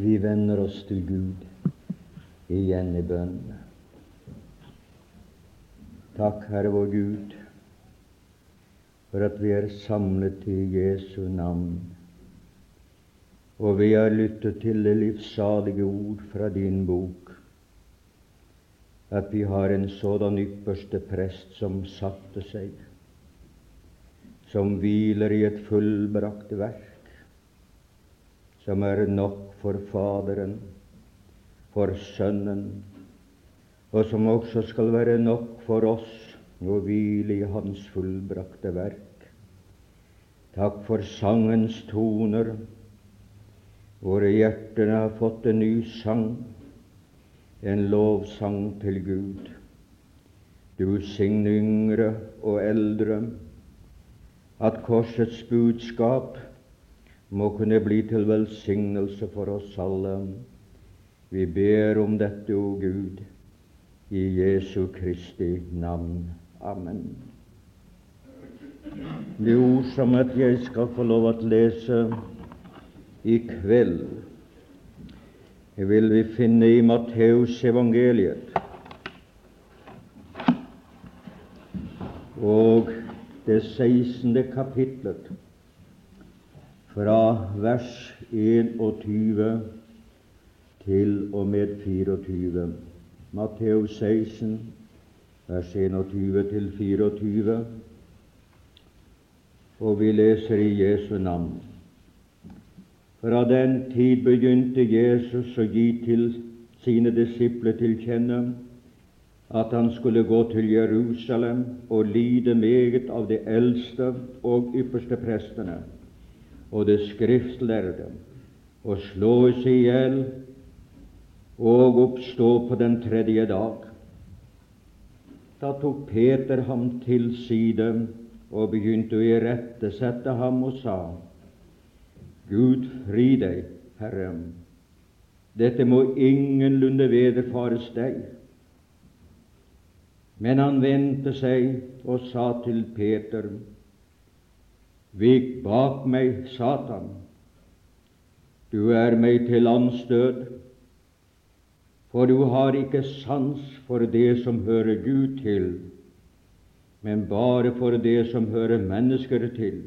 Vi vender oss til Gud igjen i bønn. Takk, Herre vår Gud, for at vi er samlet i Jesu navn, og vi har lyttet til det livssalige ord fra din bok, at vi har en sådan ypperste prest som satte seg, som hviler i et fullbrakt verk, som er nok for Faderen, for Sønnen, og som også skal være nok for oss å hvile i Hans fullbrakte verk. Takk for sangens toner. Våre hjerter har fått en ny sang, en lovsang til Gud. Du signe yngre og eldre, at korsets budskap må kunne bli til velsignelse for oss alle. Vi ber om dette, o Gud, i Jesu Kristi navn. Amen. Det ord som at jeg skal få lov å lese i kveld, vil vi finne i Matteus evangeliet og det 16. kapitlet fra vers 21 til og med 24. Matteus 16, vers 21 til 24, og vi leser i Jesu navn. Fra den tid begynte Jesus å gi til sine disipler til kjenne at han skulle gå til Jerusalem og lide meget av de eldste og ypperste prestene og det skriftlærde, og slås i hjel og oppstå på den tredje dag. Da tok Peter ham til side og begynte å irettesette ham og sa:" Gud fri deg, Herre, dette må ingenlunde vederfares deg. Men han vendte seg og sa til Peter:" Vik bak meg, Satan, du er meg til anstøt for du har ikke sans for det som hører Gud til, men bare for det som hører mennesker til.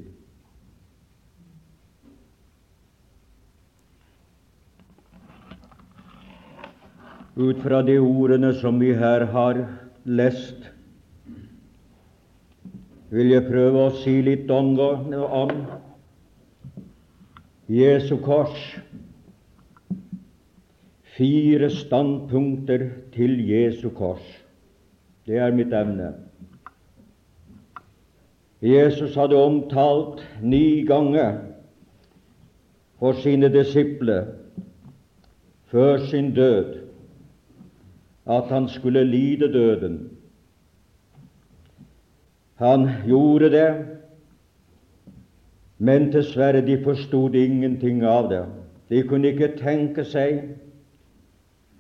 Ut fra de ordene som vi her har lest, vil jeg prøve å si litt om, Jesu kors Fire standpunkter til Jesu kors. Det er mitt emne. Jesus hadde omtalt ni ganger for sine disipler før sin død at han skulle lide døden. Han gjorde det, men dessverre, de forstod ingenting av det. De kunne ikke tenke seg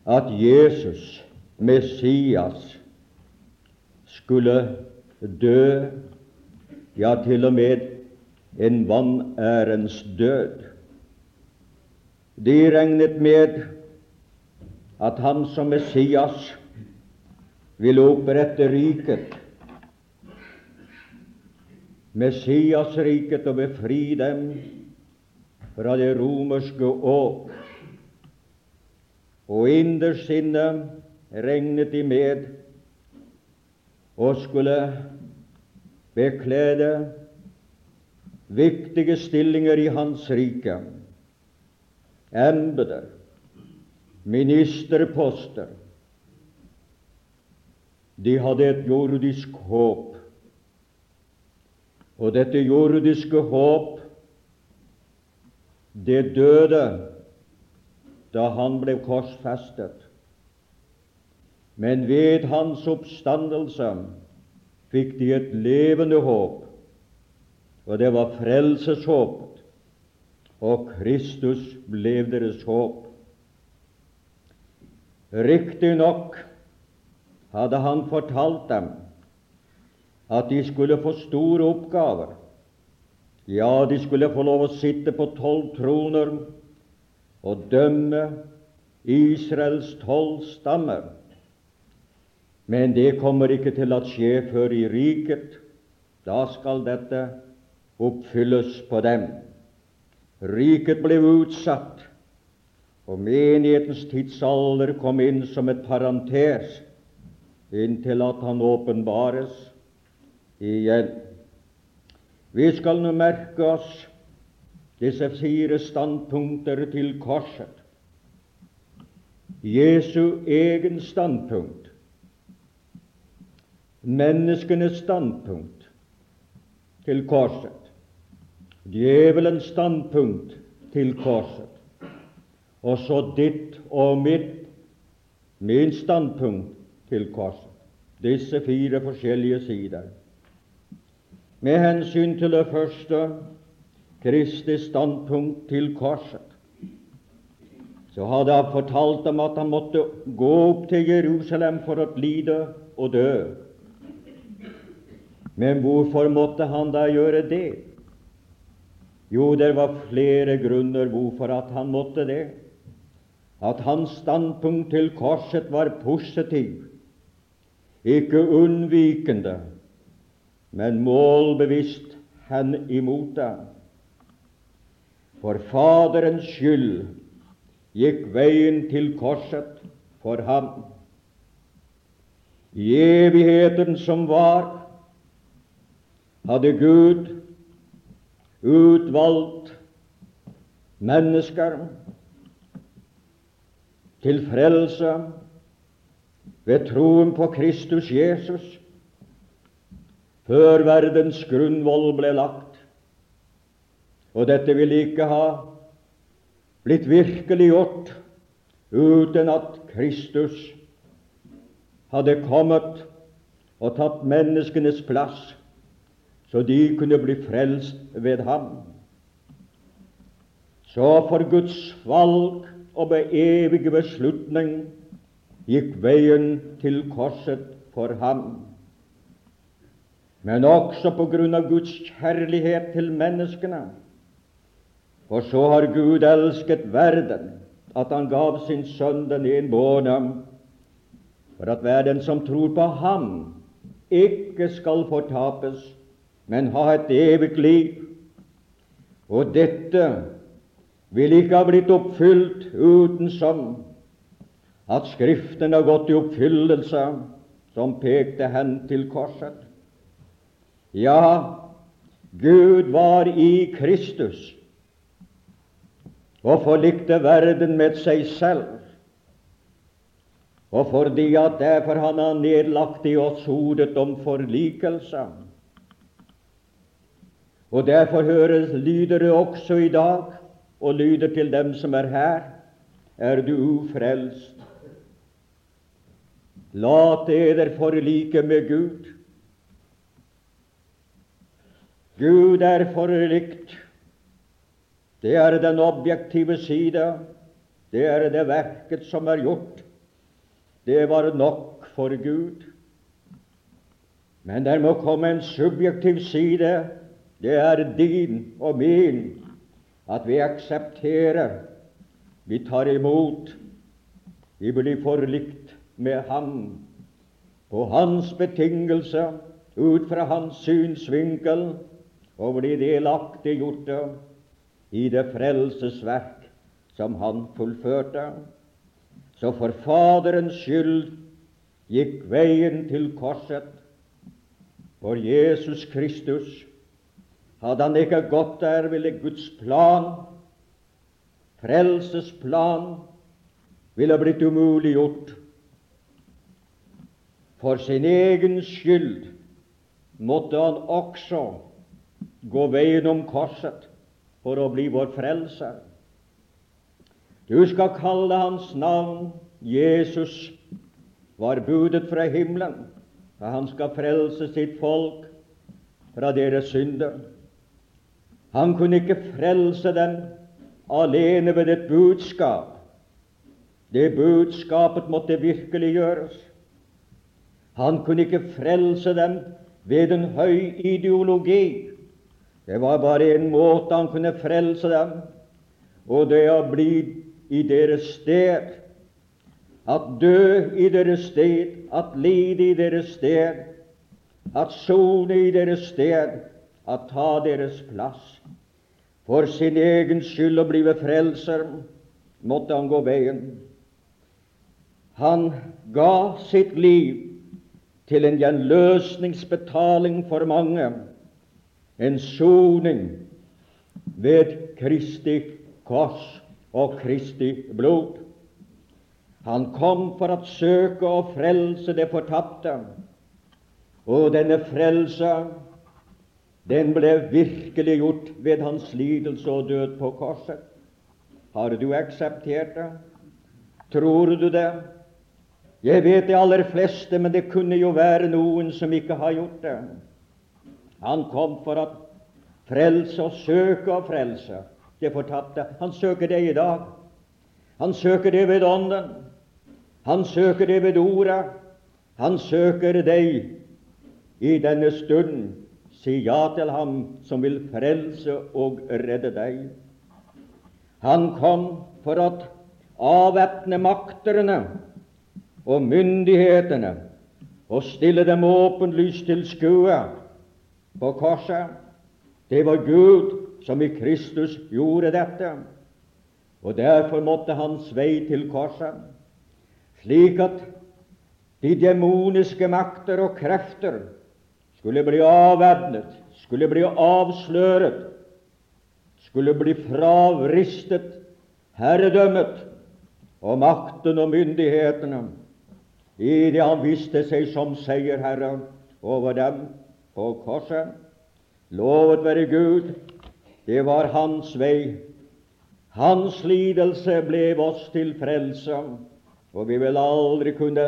at Jesus, Messias, skulle dø, ja, til og med en vanærens død. De regnet med at han som Messias ville opprette riket, Messiasriket, og befri dem fra det romerske åk og innerst inne regnet de med å skulle beklede viktige stillinger i Hans rike, embeter, ministerposter. De hadde et jordisk håp, og dette jordiske håp, det døde da han ble korsfestet. Men ved hans oppstandelse fikk de et levende håp, og det var frelseshåpet, og Kristus ble deres håp. Riktignok hadde han fortalt dem at de skulle få store oppgaver. Ja, de skulle få lov å sitte på tolv troner og dømme Israels tolv stammer. Men det kommer ikke til å skje før i riket. Da skal dette oppfylles på dem. Riket ble utsatt, og menighetens tidsalder kom inn som et parentes inntil at han åpenbares igjen. Vi skal nå merke oss disse fire standpunkter til korset. Jesu egen standpunkt, menneskenes standpunkt til korset, djevelens standpunkt til korset, og så ditt og mitt, min standpunkt til korset. Disse fire forskjellige sider. Med hensyn til det første, Kristi standpunkt til korset, så hadde han fortalt dem at han måtte gå opp til Jerusalem for å lide og dø. Men hvorfor måtte han da gjøre det? Jo, det var flere grunner hvorfor at han måtte det. At hans standpunkt til korset var positiv, ikke unnvikende, men målbevisst hen imot det. For Faderens skyld gikk veien til korset for ham. I evigheten som var, hadde Gud utvalgt mennesker til frelse ved troen på Kristus Jesus før verdens grunnvoll ble lagt. Og dette ville ikke ha blitt virkeliggjort uten at Kristus hadde kommet og tatt menneskenes plass, så de kunne bli frelst ved ham. Så for Guds valg og med evige beslutning gikk veien til korset for ham. Men også på grunn av Guds kjærlighet til menneskene for så har Gud elsket verden, at han gav sin sønn den enbårne, for at hver den som tror på ham, ikke skal fortapes, men ha et evig liv. Og dette vil ikke ha blitt oppfylt uten som at Skriften har gått i oppfyllelse, som pekte hen til korset. Ja, Gud var i Kristus og forlikte verden med seg selv. Og fordi at derfor han har nedlagt i oss hodet om forlikelse. Og derfor høres, lyder også i dag, og lyder til dem som er her, er du ufrelst. La eder forlike med Gud. Gud er forlikt det er den objektive side. Det er det verket som er gjort. Det var nok for Gud. Men der må komme en subjektiv side. Det er din og min. At vi aksepterer, vi tar imot, vi blir forlikt med Ham på Hans betingelse, ut fra Hans synsvinkel, og bli delaktiggjort i det frelsesverk som han fullførte. Så for Faderens skyld gikk veien til korset. For Jesus Kristus hadde han ikke gått der, ville Guds plan, frelsesplan, ville blitt umuliggjort. For sin egen skyld måtte han også gå veien om korset for å bli vår frelser. Du skal kalle hans navn Jesus, var budet fra himmelen, for han skal frelse sitt folk fra deres synder. Han kunne ikke frelse dem alene ved et budskap. Det budskapet måtte virkeliggjøres. Han kunne ikke frelse dem ved en høy ideologi. Det var bare en måte han kunne frelse dem, og det å bli i deres sted, at dø i deres sted, at lide i deres sted, at sone i deres sted, at ta deres plass. For sin egen skyld å blive frelser måtte han gå veien. Han ga sitt liv til en gjenløsningsbetaling for mange, en soning ved Kristi kors og Kristi blod. Han kom for å søke og frelse det fortapte, og denne frelse den ble virkelig gjort ved hans lidelse og død på korset. Har du akseptert det? Tror du det? Jeg vet de aller fleste, men det kunne jo være noen som ikke har gjort det. Han kom for å frelse og søke å frelse det fortapte. Han søker det i dag. Han søker det ved Ånden. Han søker det ved Ordet. Han søker deg i denne stund Si ja til ham som vil frelse og redde deg. Han kom for å avvæpne makterne og myndighetene og stille dem åpenlyst til skue på korset. Det var Gud som i Kristus gjorde dette, og derfor måtte hans vei til korset, slik at de demoniske makter og krefter skulle bli avvæpnet, skulle bli avsløret, skulle bli fravristet herredømmet og makten og myndighetene i det han viste seg som seierherre over dem på korset. Lovet være Gud, det var hans vei. Hans lidelse ble oss til frelse, og vi vil aldri kunne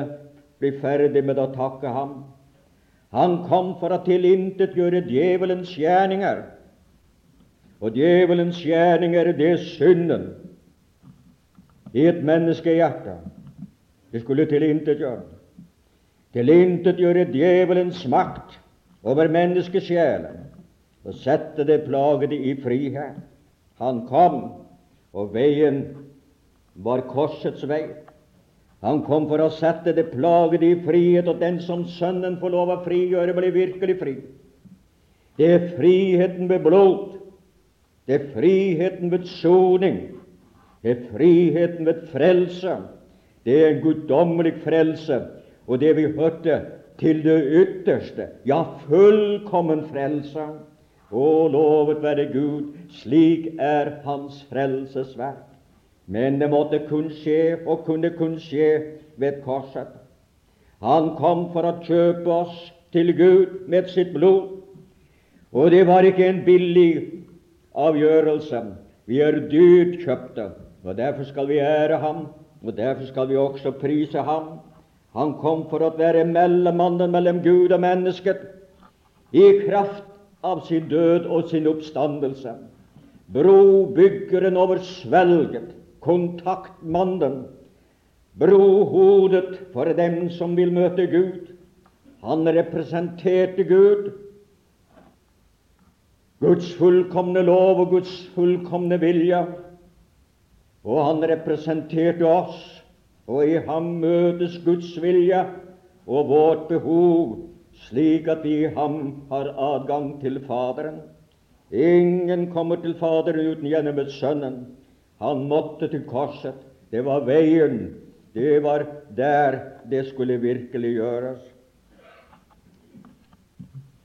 bli ferdig med å takke ham. Han kom for å tilintetgjøre djevelens gjerninger. Og djevelens gjerninger, det er synden i et menneskehjerte. Det skulle tilintetgjøre. Tilintetgjøre djevelens makt over menneskesjelen og sette det plagede i frihet. Han kom, og veien var korsets vei. Han kom for å sette det plagede i frihet, og den som Sønnen får lov å frigjøre, blir virkelig fri. Det er friheten ved blod. Det er friheten ved soning. Det er friheten ved frelse. Det er en guddommelig frelse, og det vi hørte, til det ytterste, ja, fullkommen frelse. Å, lovet være Gud, slik er Hans frelsesverk. Men det måtte kun skje, og kunne kun skje, ved korset. Han kom for å kjøpe oss til Gud med sitt blod. Og det var ikke en billig avgjørelse. Vi er dyrt kjøpte, og derfor skal vi ære ham, og derfor skal vi også prise ham. Han kom for å være mellommannen mellom Gud og mennesket i kraft av sin død og sin oppstandelse. Brobyggeren over svelget, kontaktmannen, brohodet for dem som vil møte Gud. Han representerte Gud, Guds fullkomne lov og Guds fullkomne vilje. Og han representerte oss, og i ham møtes Guds vilje og vårt behov, slik at vi i ham har adgang til Faderen. Ingen kommer til Faderen uten gjennom Sønnen. Han måtte til korset. Det var veien. Det var der det skulle virkelig gjøres.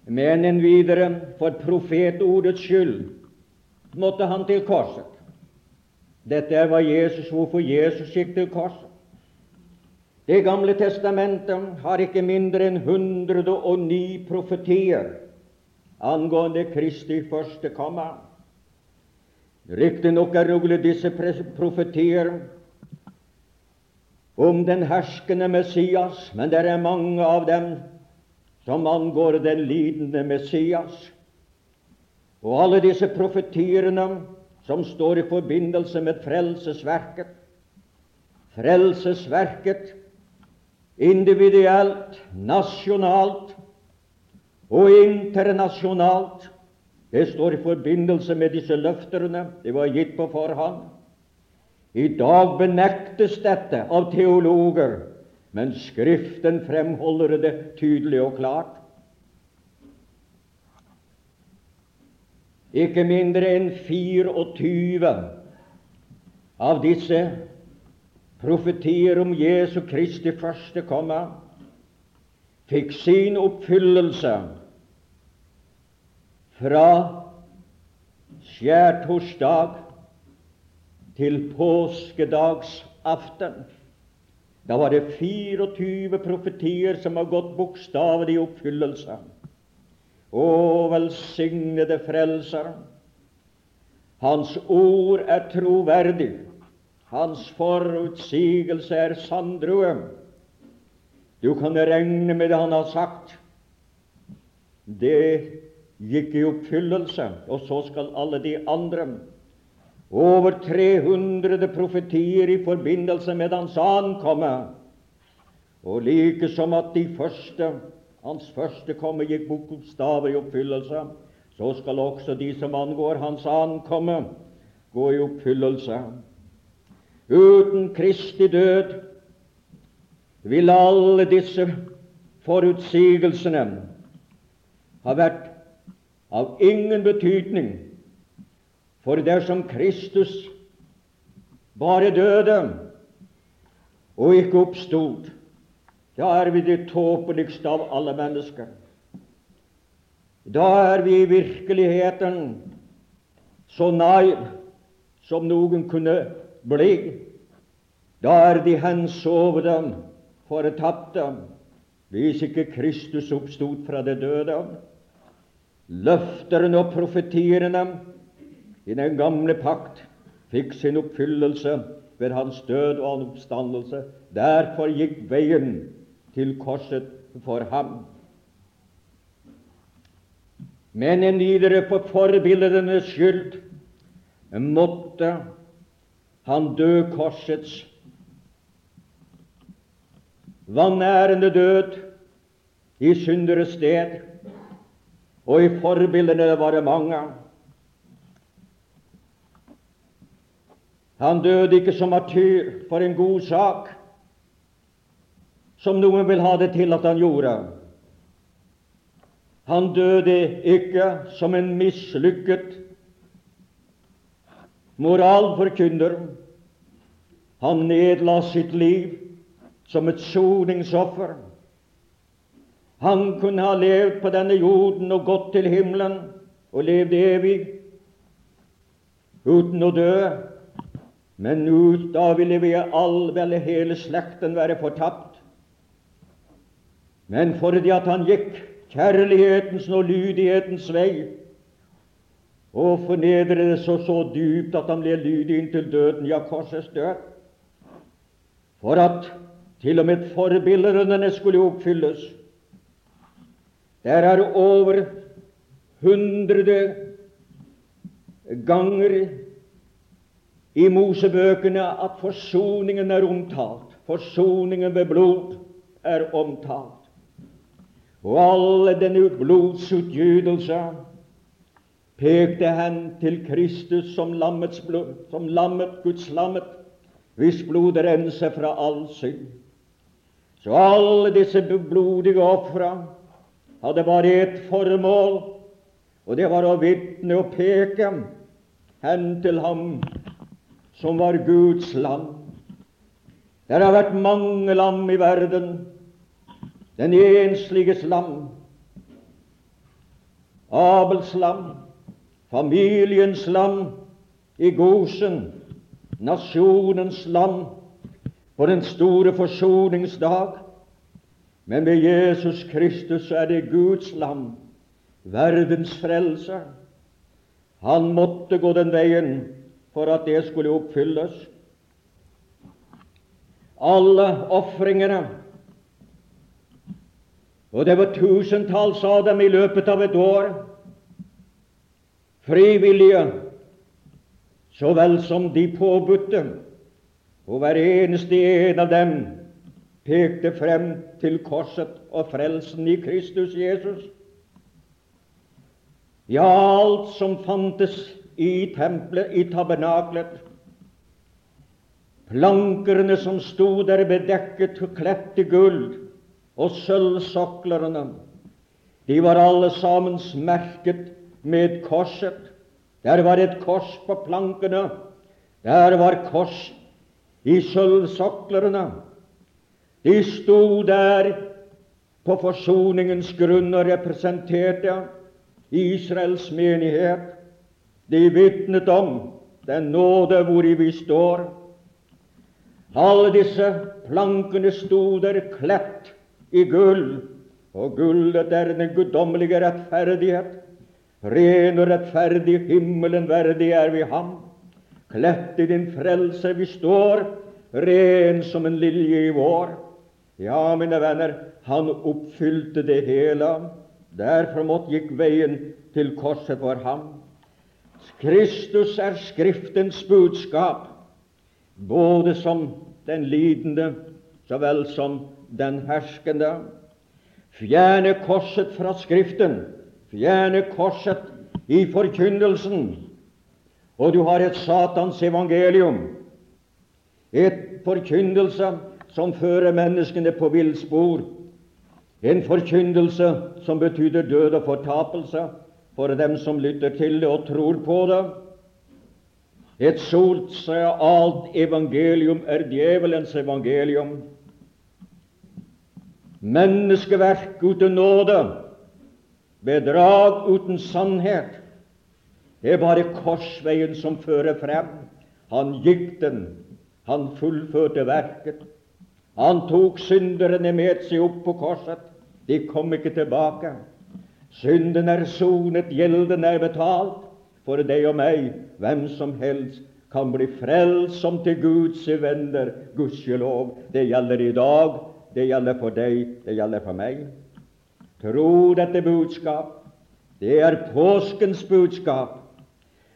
Men en videre, for profetordets skyld, måtte han til korset. Dette var Jesus, hvorfor Jesus gikk til korset. Det gamle testamentet har ikke mindre enn 109 profetier angående Kristi første komme. Riktignok er rolig disse profetier om den herskende Messias, men det er mange av dem som angår den lidende Messias. Og alle disse profetiene som står i forbindelse med frelsesverket, frelsesverket individuelt, nasjonalt og internasjonalt, det står i forbindelse med disse løfterne. Det var gitt på forhånd. I dag benektes dette av teologer, men Skriften fremholder det tydelig og klart. Ikke mindre enn 24 av disse profetier om Jesu Kristi første komme fikk sin oppfyllelse fra skjærtorsdag til påskedagsaften. Da var det 24 profetier som har gått bokstavelig i oppfyllelse. Å, velsignede Frelser! Hans ord er troverdig. Hans forutsigelse er sanndrue. Du kan regne med det han har sagt. Det gikk i oppfyllelse, og så skal alle de andre over 300 profetier i forbindelse med hans ankomme, og like som at de første, hans første komme gikk bokstaver i oppfyllelse, så skal også de som angår hans ankomme, gå i oppfyllelse. Uten Kristi død ville alle disse forutsigelsene ha vært av ingen betydning, for dersom Kristus bare døde og ikke oppstod, da er vi det tåpeligste av alle mennesker. Da er vi i virkeligheten så nær som noen kunne bli. Da er de hensovne fortapte hvis ikke Kristus oppstod fra det døde. Løfterne og profetiene i den gamle pakt fikk sin oppfyllelse ved hans død og hans oppstandelse. Derfor gikk veien til korset for ham. Men en videre på forbildenes skyld måtte han død korsets vanærende død i synderes sted, og i forbildene var det mange. Han døde ikke som martyr for en god sak, som noen vil ha det til at han gjorde. Han døde ikke som en mislykket moralforkynner. Han nedla sitt liv som et soningsoffer. Han kunne ha levd på denne jorden og gått til himmelen og levd evig uten å dø. Men ut, da ville vi all, vel hele slekten være fortapt. Men fordi at han gikk kjærlighetens og lydighetens vei, og fornedret det så, dypt at han ble lydig inntil døden, ja, korsets død. For at til og med forbildene skulle oppfylles. Der er over hundre ganger i Mosebøkene at forsoningen er omtalt. Forsoningen ved blod er omtalt. Og alle denne blodsutgytelse pekte han til Kristus som lammets blod, som lammet, Guds lammet, hvis blod renser fra all synd. Så alle disse blodige ofra hadde bare ett formål, og det var å vitne og peke hen til ham som var Guds lam. Det har vært mange lam i verden. Den ensliges lam, Abels lam, familiens lam i Gosen, nasjonens lam på den store forsoningsdag. Men ved Jesus Kristus er det Guds lam, verdens frelser. Han måtte gå den veien for at det skulle oppfylles. Alle ofringene, og det var tusentalls av dem i løpet av et år, frivillige så vel som de påbudte, og hver eneste en av dem pekte frem til korset og frelsen i Kristus Jesus. Ja, alt som fantes i tempelet, i tabernaklet, Plankerne som sto der bedekket og kledt i gull, og sølvsoklerne, de var alle sammen merket med korset. Der var et kors på plankene, der var kors i sølvsoklerne. De sto der på forsoningens grunn og representerte Israels menighet. De vitnet om den nåde hvori vi står. Alle disse plankene sto der kledt i gull, og gullet er den guddommelige rettferdighet. Ren og rettferdig, himmelen verdig er vi ham. Kledt i din frelse vi står, ren som en lilje i vår. Ja, mine venner, han oppfylte det hele. Derfor måtte gikk veien til korset for ham. Kristus er Skriftens budskap, både som den lidende så vel som den herskende. Fjerne korset fra Skriften, fjerne korset i forkynnelsen, og du har et Satans evangelium, et forkynnelse som fører menneskene på villspor, en forkynnelse som betyr død og fortapelse for dem som lytter til det og tror på det. Et sosialt evangelium er djevelens evangelium. Menneskeverk uten nåde, bedrag uten sannhet. Det er bare korsveien som fører frem. Han gikk den, han fullførte verket. Han tok synderne med seg opp på korset. De kom ikke tilbake. Synden er sonet, gjelden er betalt. For deg og meg, hvem som helst, kan bli frelst som til Guds venner, gudskjelov. Det gjelder i dag, det gjelder for deg, det gjelder for meg. Tro dette budskap. Det er påskens budskap.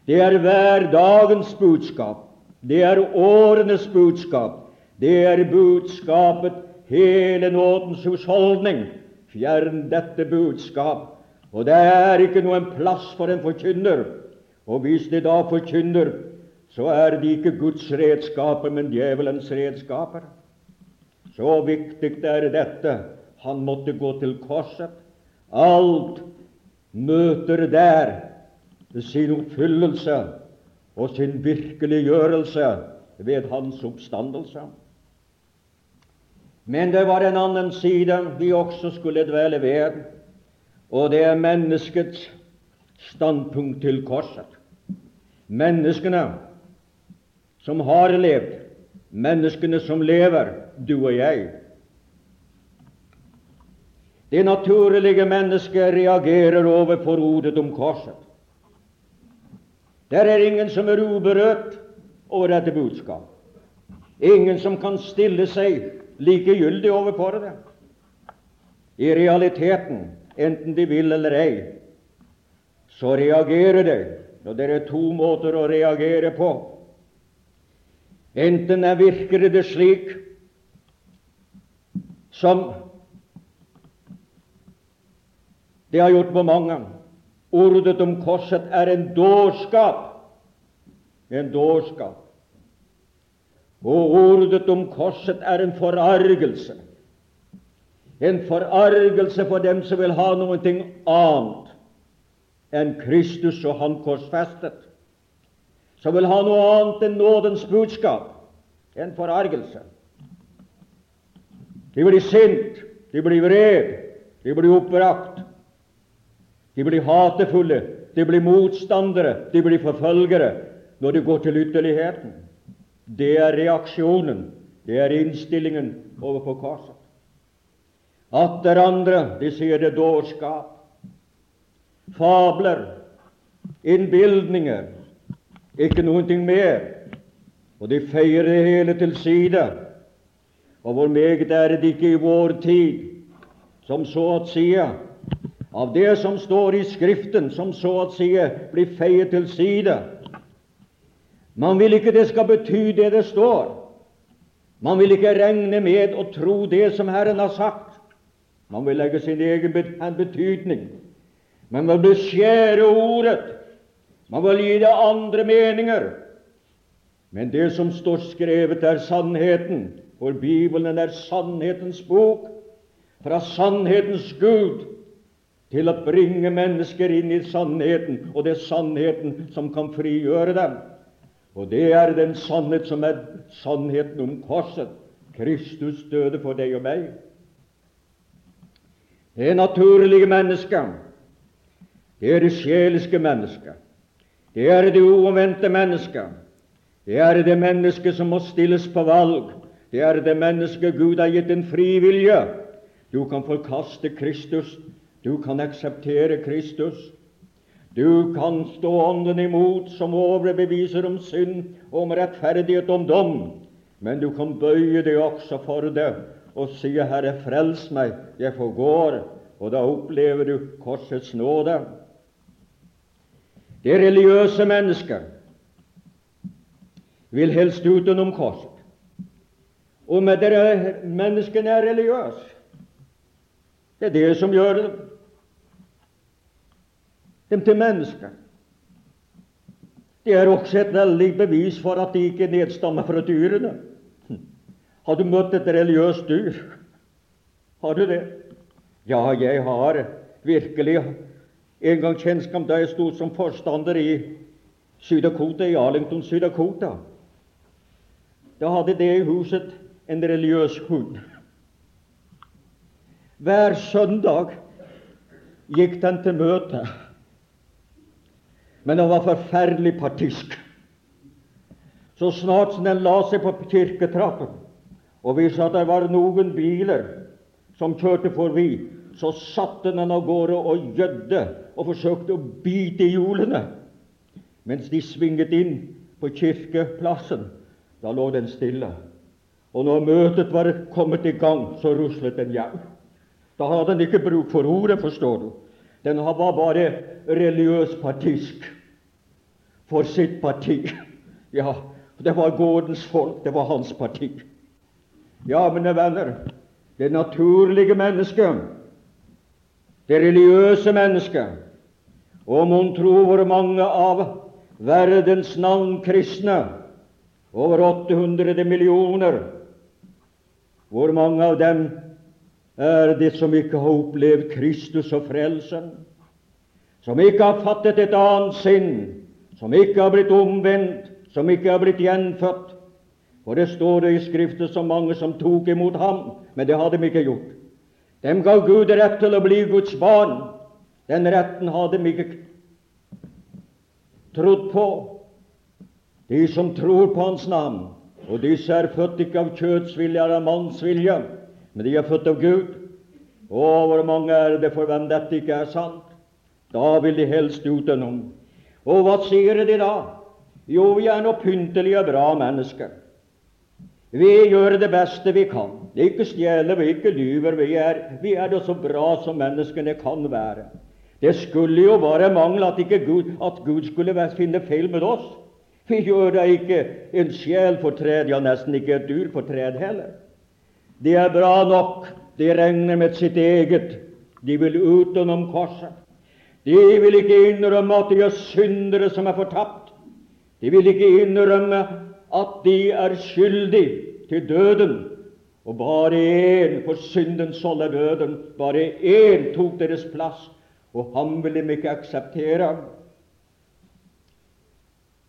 Det er hverdagens budskap. Det er årenes budskap. Det er budskapet, hele nådens husholdning. Fjern dette budskap, og det er ikke noen plass for en forkynner. Og hvis de da forkynner, så er de ikke Guds redskaper, men djevelens redskaper. Så viktig er dette. Han måtte gå til korset. Alt møter der sin oppfyllelse og sin virkeliggjørelse ved hans oppstandelse. Men det var en annen side vi også skulle dvele ved, og det er menneskets standpunkt til korset. Menneskene som har levd, menneskene som lever, du og jeg. Det naturlige mennesket reagerer overfor ordet om korset. Der er ingen som er uberørt over dette budskap. Ingen som kan stille seg likegyldig overfor det. I realiteten, enten de vil eller ei, så reagerer de. Og det er to måter å reagere på. Enten er virker det slik som det har gjort på mange. Ordet om korset er en dårskap. En dårskap. Og ordet om korset er en forargelse. En forargelse for dem som vil ha noe annet enn Kristus og Han korsfestet. Som vil ha noe annet enn nådens budskap. En forargelse. De blir sint, de blir vred, de blir oppbrakt. De blir hatefulle, de blir motstandere, de blir forfølgere når de går til ytterligheten. Det er reaksjonen, det er innstillingen overfor korset. Atter andre de sier det dårskap, fabler, innbildninger, ikke noe mer. Og de feier det hele til side. Og hvor meget er det ikke i vår tid, som så å si av det som står i Skriften, som så å si blir feiet til side, man vil ikke det skal bety det det står. Man vil ikke regne med å tro det som Herren har sagt. Man vil legge sin egen betydning. Man vil beskjære ordet. Man vil gi det andre meninger. Men det som står skrevet, er sannheten, for Bibelen er sannhetens bok. Fra sannhetens Gud til å bringe mennesker inn i sannheten, og det er sannheten som kan frigjøre dem. Og det er den sannhet som er sannheten om korset. Kristus døde for deg og meg. Det naturlige mennesker. Det er det sjeliske mennesket. Det er det uomvendte mennesket. Det er det mennesket som må stilles på valg. Det er det mennesket Gud har gitt en fri. Du kan forkaste Kristus. Du kan akseptere Kristus. Du kan stå Ånden imot, som overbeviser om synd, om rettferdighet, om dom. Men du kan bøye deg også for det og si, 'Herre, frels meg, jeg forgår'. Og da opplever du korsets nåde. Det religiøse mennesket vil helst utenom korset. Og med dere menneskene er religiøse. Det er det som gjør dem, dem til mennesker. Det er også et veldig bevis for at de ikke nedstammer fra dyrene. Har du møtt et religiøst dyr? Har du det? Ja, jeg har virkelig en gang kjennskap da jeg sto som forstander i Syd-Dakota, i Arlington, Syd-Dakota. Da hadde det i huset en religiøs hund. Hver søndag gikk den til møte, men den var forferdelig partisk. Så snart som den la seg på kirketrappen, og viste at det var noen biler som kjørte forbi, så satte den av gårde og gjødde og forsøkte å bite i hjulene. Mens de svinget inn på kirkeplassen, da lå den stille. Og når møtet var kommet i gang, så ruslet den hjem. Da hadde den ikke bruk for ordet, forstår du. Den var bare religiøs partisk for sitt parti. Ja, det var gårdens folk, det var hans parti. Ja, mine venner, det naturlige mennesket det religiøse mennesket. Og mon tro hvor mange av verdens navn kristne, over 800 millioner, hvor mange av dem er det som ikke har opplevd Kristus og frelsen, som ikke har fattet et annet sinn, som ikke har blitt omvendt, som ikke har blitt gjenfødt. For det står det i Skriften så mange som tok imot ham, men det hadde de ikke gjort. Dem ga Gud rett til å bli Guds barn. Den retten hadde de ikke trodd på. De som tror på Hans navn, og disse er født ikke av kjøttsvilje eller av mannsvilje, men de er født av Gud. Å, hvor mange er det for hvem dette ikke er sant? Da vil de helst utenom. Og hva sier de da? Jo, vi er nå pyntelige, bra mennesker. Vi gjør det beste vi kan. Ikke stjeler, vi ikke lyver. Vi er, vi er det så bra som menneskene kan være. Det skulle jo bare mangle at, Gud, at Gud skulle finne feil med oss. Vi gjør da ikke en sjel fortred, ja, nesten ikke et dyr fortred heller. Det er bra nok. De regner med sitt eget. De vil utenom korset. De vil ikke innrømme at de er syndere som er fortapt. De vil ikke innrømme at de er skyldige til døden. Og bare én, for syndens sold er døden, bare én tok deres plass, og ham vil de ikke akseptere.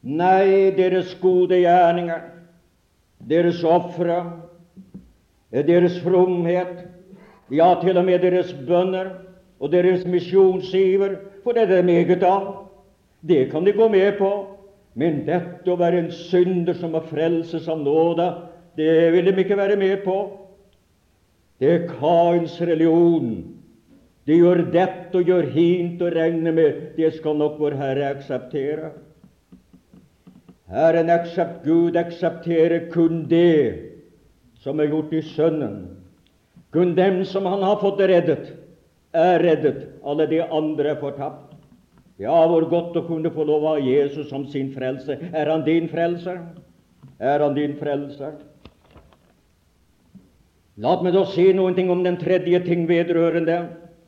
Nei, deres gode gjerninger, deres ofre, deres fromhet, ja, til og med deres bønner og deres misjonsiver, for det er det meget av. Det kan de gå med på. Men dette å være en synder som må frelses av nåde, det vil de ikke være med på. Det er Kains religion. De gjør dette og gjør hint og regner med det skal nok vår Herre akseptere. Herren aksept, Gud aksepterer kun det som er gjort i Sønnen. Kun dem som Han har fått reddet, er reddet. Alle de andre er fortapt. Ja, hvor godt å kunne få lov av Jesus som sin frelse. Er han din frelser? Er han din frelser? La meg da si noen ting om den tredje ting vedrørende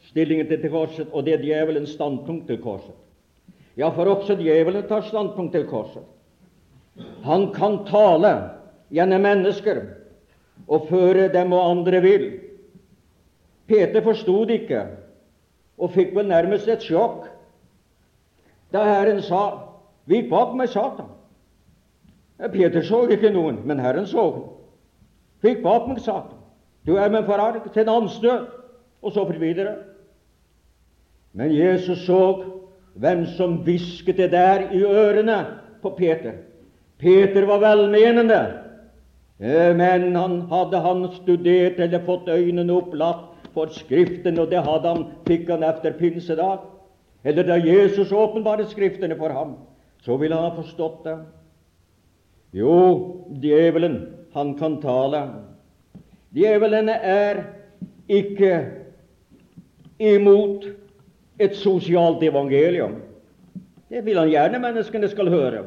stillingen til korset, og det er djevelens standpunkt til korset. Ja, for også djevelen tar standpunkt til korset. Han kan tale gjennom mennesker og føre dem og andre vil. Peter forstod ikke og fikk vel nærmest et sjokk da Herren sa, 'Vik bak meg, Satan'. Peter så ikke noen, men Herren så ham. 'Vik bak meg, Satan'. Du er med forarget til en anstøt, og så videre. Men Jesus så hvem som hvisket det der i ørene på Peter. Peter var velmenende, men han hadde han studert eller fått øynene opplatt for Skriften, og det hadde han, fikk han etter pinsedag, eller da Jesus åpenbarte Skriftene for ham, så ville han ha forstått det. Jo, djevelen, han kan tale. Djevelen er ikke imot et sosialt evangelium. Det vil han gjerne menneskene skal høre.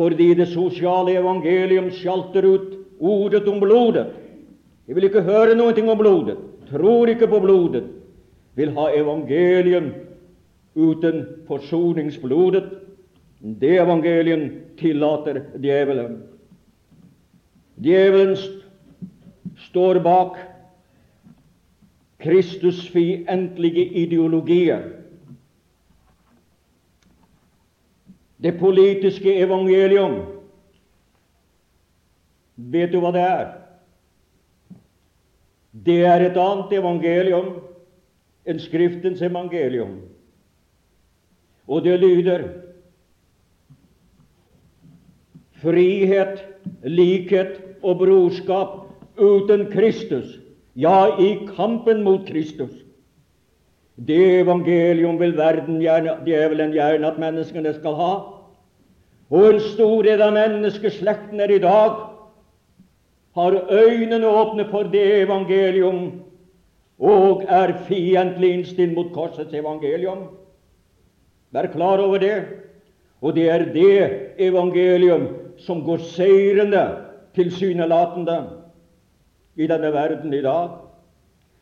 Fordi det sosiale evangelium sjalter ut ordet om blodet. De vil ikke høre noe om blodet, tror ikke på blodet, vil ha evangelium uten forsoningsblodet. Det evangelium tillater djevelen. Djevelen står bak Kristus' fiendtlige ideologier. Det politiske evangelium, vet du hva det er? Det er et annet evangelium enn Skriftens evangelium. Og det lyder frihet, likhet og brorskap uten Kristus ja, i kampen mot Kristus. Det evangelium vil gjerne, djevelen gjerne at menneskene skal ha. Og en stor del av menneskeslekten er i dag har øynene åpne for det evangelium og er fiendtlig innstilt mot korsets evangelium. Vær klar over det. Og det er det evangelium som går seirende, tilsynelatende, i denne verden i dag,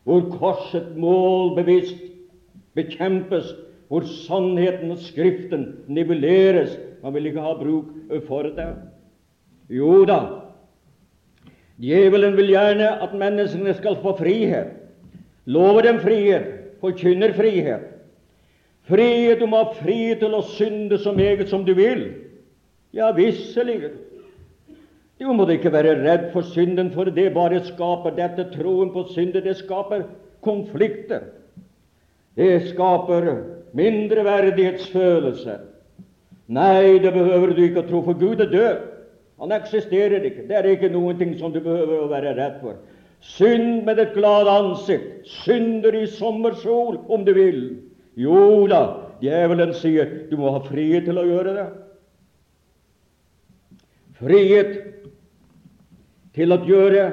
hvor korset målbevisst bekjempes, hvor sannheten og Skriften nivelleres. Man vil ikke ha bruk for det. Jo da, djevelen vil gjerne at menneskene skal få frihet. Lover dem frihet, forkynner frihet. Frihet om å ha frihet til å synde så meget som du vil. Ja, visselig. Du må da ikke være redd for synden, for det bare skaper dette troen på synden. Det skaper konflikter. Det skaper mindreverdighetsfølelse. Nei, det behøver du ikke å tro, for Gud er død. Han eksisterer ikke. Det er ikke noen ting som du behøver å være redd for. Synd med et glad ansikt. Synder i sommersol, om du vil. Jo da, djevelen sier du må ha frihet til å gjøre det. Frihet til å gjøre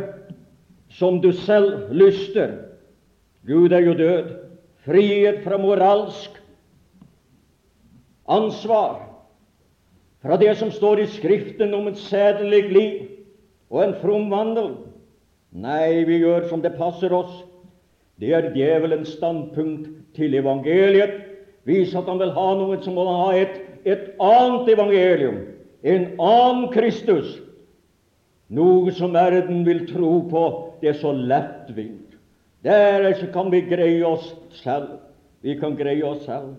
som du selv lyster. Gud er jo død. Frihet fra moralsk ansvar, fra det som står i Skriften om et sædelig liv og en from vandel. Nei, vi gjør som det passer oss. Det er djevelens standpunkt til evangeliet. Vis at han vil ha noe, så må han ha et, et annet evangelium, en annen Kristus, noe som verden vil tro på, det er så lettvint. Der kan vi greie oss selv. Vi kan greie oss selv.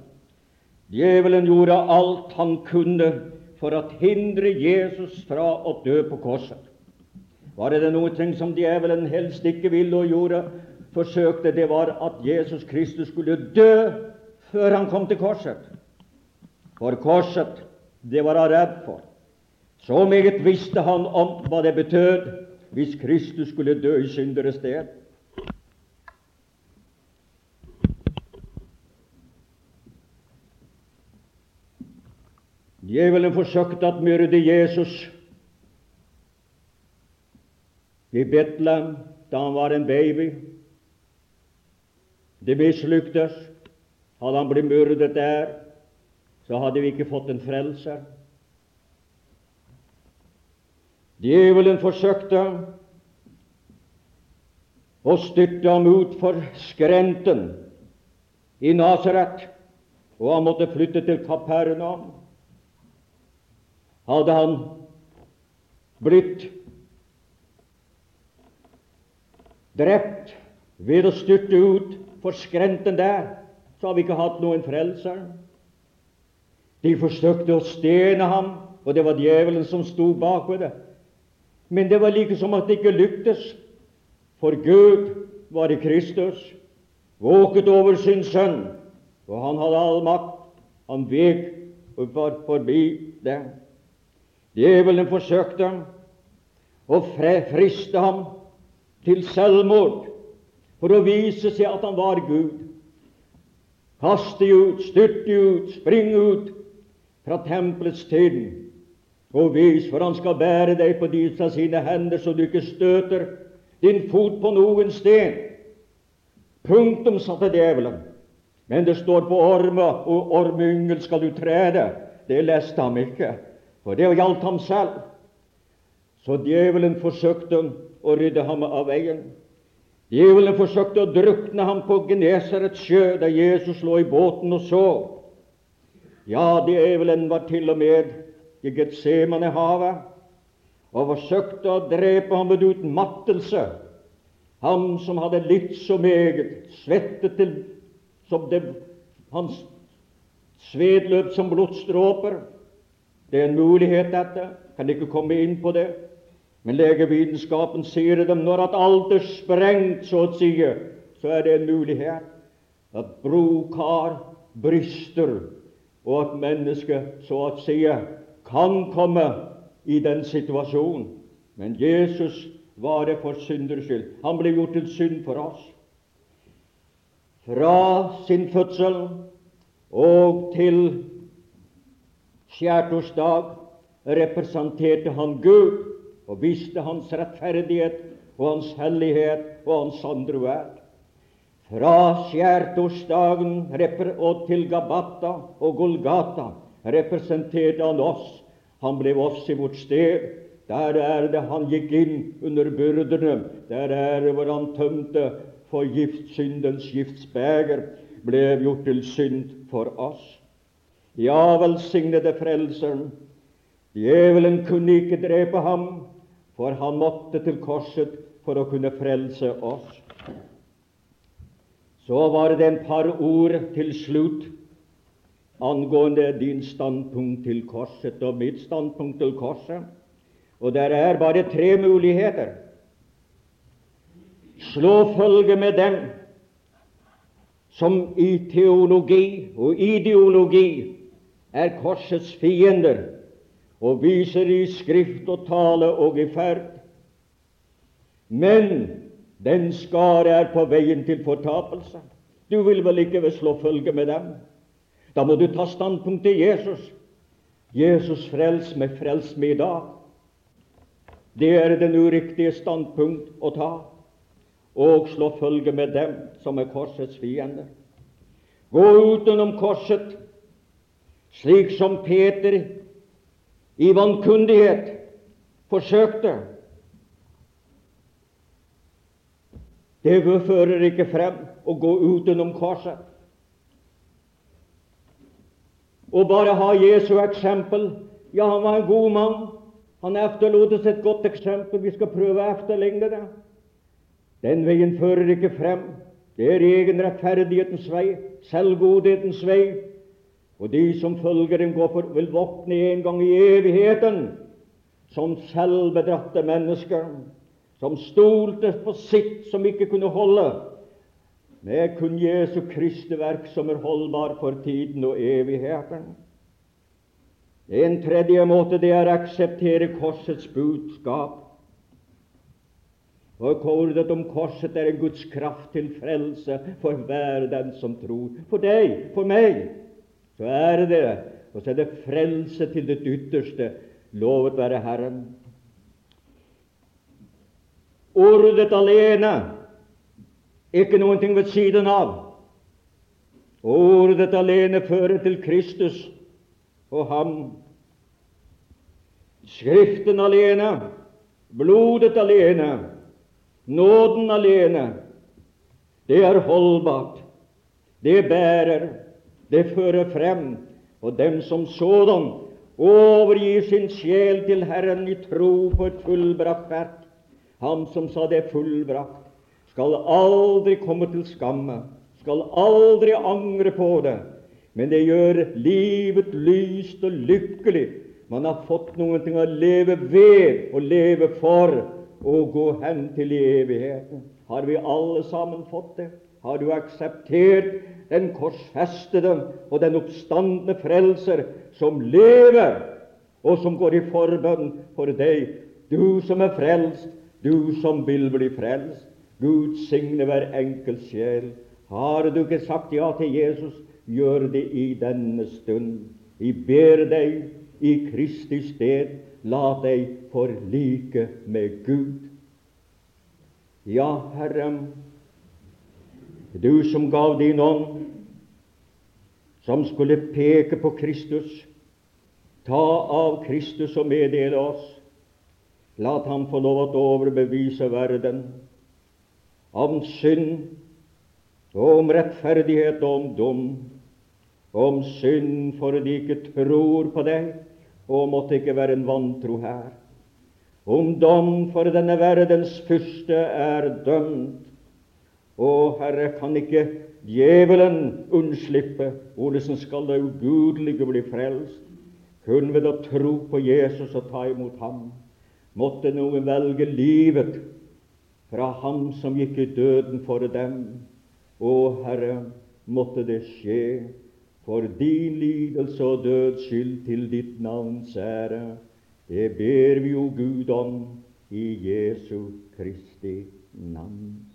Djevelen gjorde alt han kunne for å hindre Jesus fra å dø på korset. Var det noe som djevelen helst ikke ville og gjorde, forsøkte, det var at Jesus Kristus skulle dø før han kom til korset. For korset, det var han redd for. Så meget visste han om hva det betød hvis Kristus skulle dø i synderes sted. Djevelen forsøkte å myrde Jesus i Betlehem da han var en baby. Det mislyktes. Hadde han blitt myrdet der, så hadde vi ikke fått en frelser. Djevelen forsøkte å styrte ham ut for skrenten i Nasaret, og han måtte flytte til Kapernaum. Hadde han blitt drept ved å styrte ut for skrenten der, så hadde vi ikke hatt noen frelser. De forsøkte å stene ham, og det var djevelen som sto bak ved det. Men det var like som at det ikke lyktes, for Gud var i Kristus, våket over sin sønn, og han hadde all makt. Han vek forbi det. Djevelen forsøkte å friste ham til selvmord for å vise seg at han var Gud. Kaste ut, styrte ut, springe ut fra tempelets tiden og vis, for han skal bære deg på disse sine hender, så du ikke støter din fot på noen sten. Punktum, satte djevelen. Men det står på orme, og ormeyngel skal du trede. Det leste ham ikke, for det gjaldt ham selv. Så djevelen forsøkte å rydde ham av veien. Djevelen forsøkte å drukne ham på Genesarets sjø, der Jesus lå i båten og sov. Ja, djevelen var til og med i Getsemanehavet og forsøkte å drepe ham med utmattelse. Han som hadde litt så meget, svettet til som det, hans sved løp som blodstråper. Det er en mulighet, dette. Kan ikke komme inn på det. Men legevitenskapen sier dem når at alt er sprengt, så å si, så er det en mulighet at brokar brister, og at mennesket, så å si, kan komme i den situasjonen. Men Jesus var det for synders skyld. Han ble gjort til synd for oss. Fra sin fødsel og til skjærtorsdag representerte han Gud og viste hans rettferdighet og hans hellighet og hans sandruerd. Fra skjærtorsdagen og til Gabata og Golgata representerte han oss. Han ble oss i vårt sted. Der er det han gikk inn under byrdene. Der er det hvor han tømte for giftsyndens giftsbeger ble gjort til synd for oss. Ja, velsignede Frelseren, djevelen kunne ikke drepe ham, for han måtte til korset for å kunne frelse oss. Så var det en par ord til slutt angående din standpunkt til korset og mitt standpunkt til korset. Og der er bare tre muligheter slå følge med dem som i teologi og ideologi er korsets fiender og viser i skrift og tale og i ferd. Men den skare er på veien til fortapelse. Du vil vel ikke slå følge med dem? Da må du ta standpunkt til Jesus. Jesus frels meg, frels meg i dag. Det er den uriktige standpunkt å ta og slå følge med dem som er korsets fiender. Gå utenom korset, slik som Peter i vankundighet forsøkte. Det fører ikke frem å gå utenom korset. Og bare ha Jesu eksempel. Ja, han var en god mann. Han etterlot oss et godt eksempel. Vi skal prøve å etterligne det. Den veien fører ikke frem. Det er egen rettferdighetens vei, selvgodhetens vei. Og de som følger dem, går for, vil våkne en gang i evigheten som selvbedratte mennesker, som stolte på sitt som ikke kunne holde. Det er kun Jesu Kristi verk som er holdbar for tiden og evigheten. En tredje måte det er å akseptere korsets budskap. Og kordet om korset er en Guds kraft til frelse for hver den som tror. For deg, for meg, så er det. Og så er det frelse til det ytterste. Lovet være Herren. Ordet alene, ikke noen ting ved siden av. Ordet alene fører til Kristus og ham. Skriften alene, blodet alene, Nåden alene, det er holdbart, det bærer, det fører frem. Og dem som sådan overgir sin sjel til Herren i tro på et fullbrakt verk. Han som sa det fullbrakt, skal aldri komme til skamme, skal aldri angre på det, men det gjør livet lyst og lykkelig. Man har fått noe ting å leve ved og leve for og gå hen til i evigheten. Har vi alle sammen fått det? Har du akseptert den korsfestede og den oppstandende frelser som lever, og som går i forbønn for deg, du som er frelst, du som vil bli frelst. Gud signe hver enkelt sjel. Har du ikke sagt ja til Jesus, gjør det i denne stund. Vi ber deg i Kristi sted, la deg forlike med Gud. Ja, Herre, du som gav din ånd, som skulle peke på Kristus, ta av Kristus og meddele oss. La ham få lov å overbevise verden om synd, og om rettferdighet og om dom, om synd for de ikke tror på deg, og måtte ikke være en vantro her. Om dom for denne verdens fyrste er dømt. Å, Herre, kan ikke djevelen unnslippe, hvordan skal det ugudelige bli frelst? Kun ved å tro på Jesus og ta imot ham. Måtte noen velge livet fra ham som gikk i døden for dem. Å Herre, måtte det skje for din lidelse og døds skyld til ditt navns ære. Det ber vi jo Gud om i Jesu Kristi navn.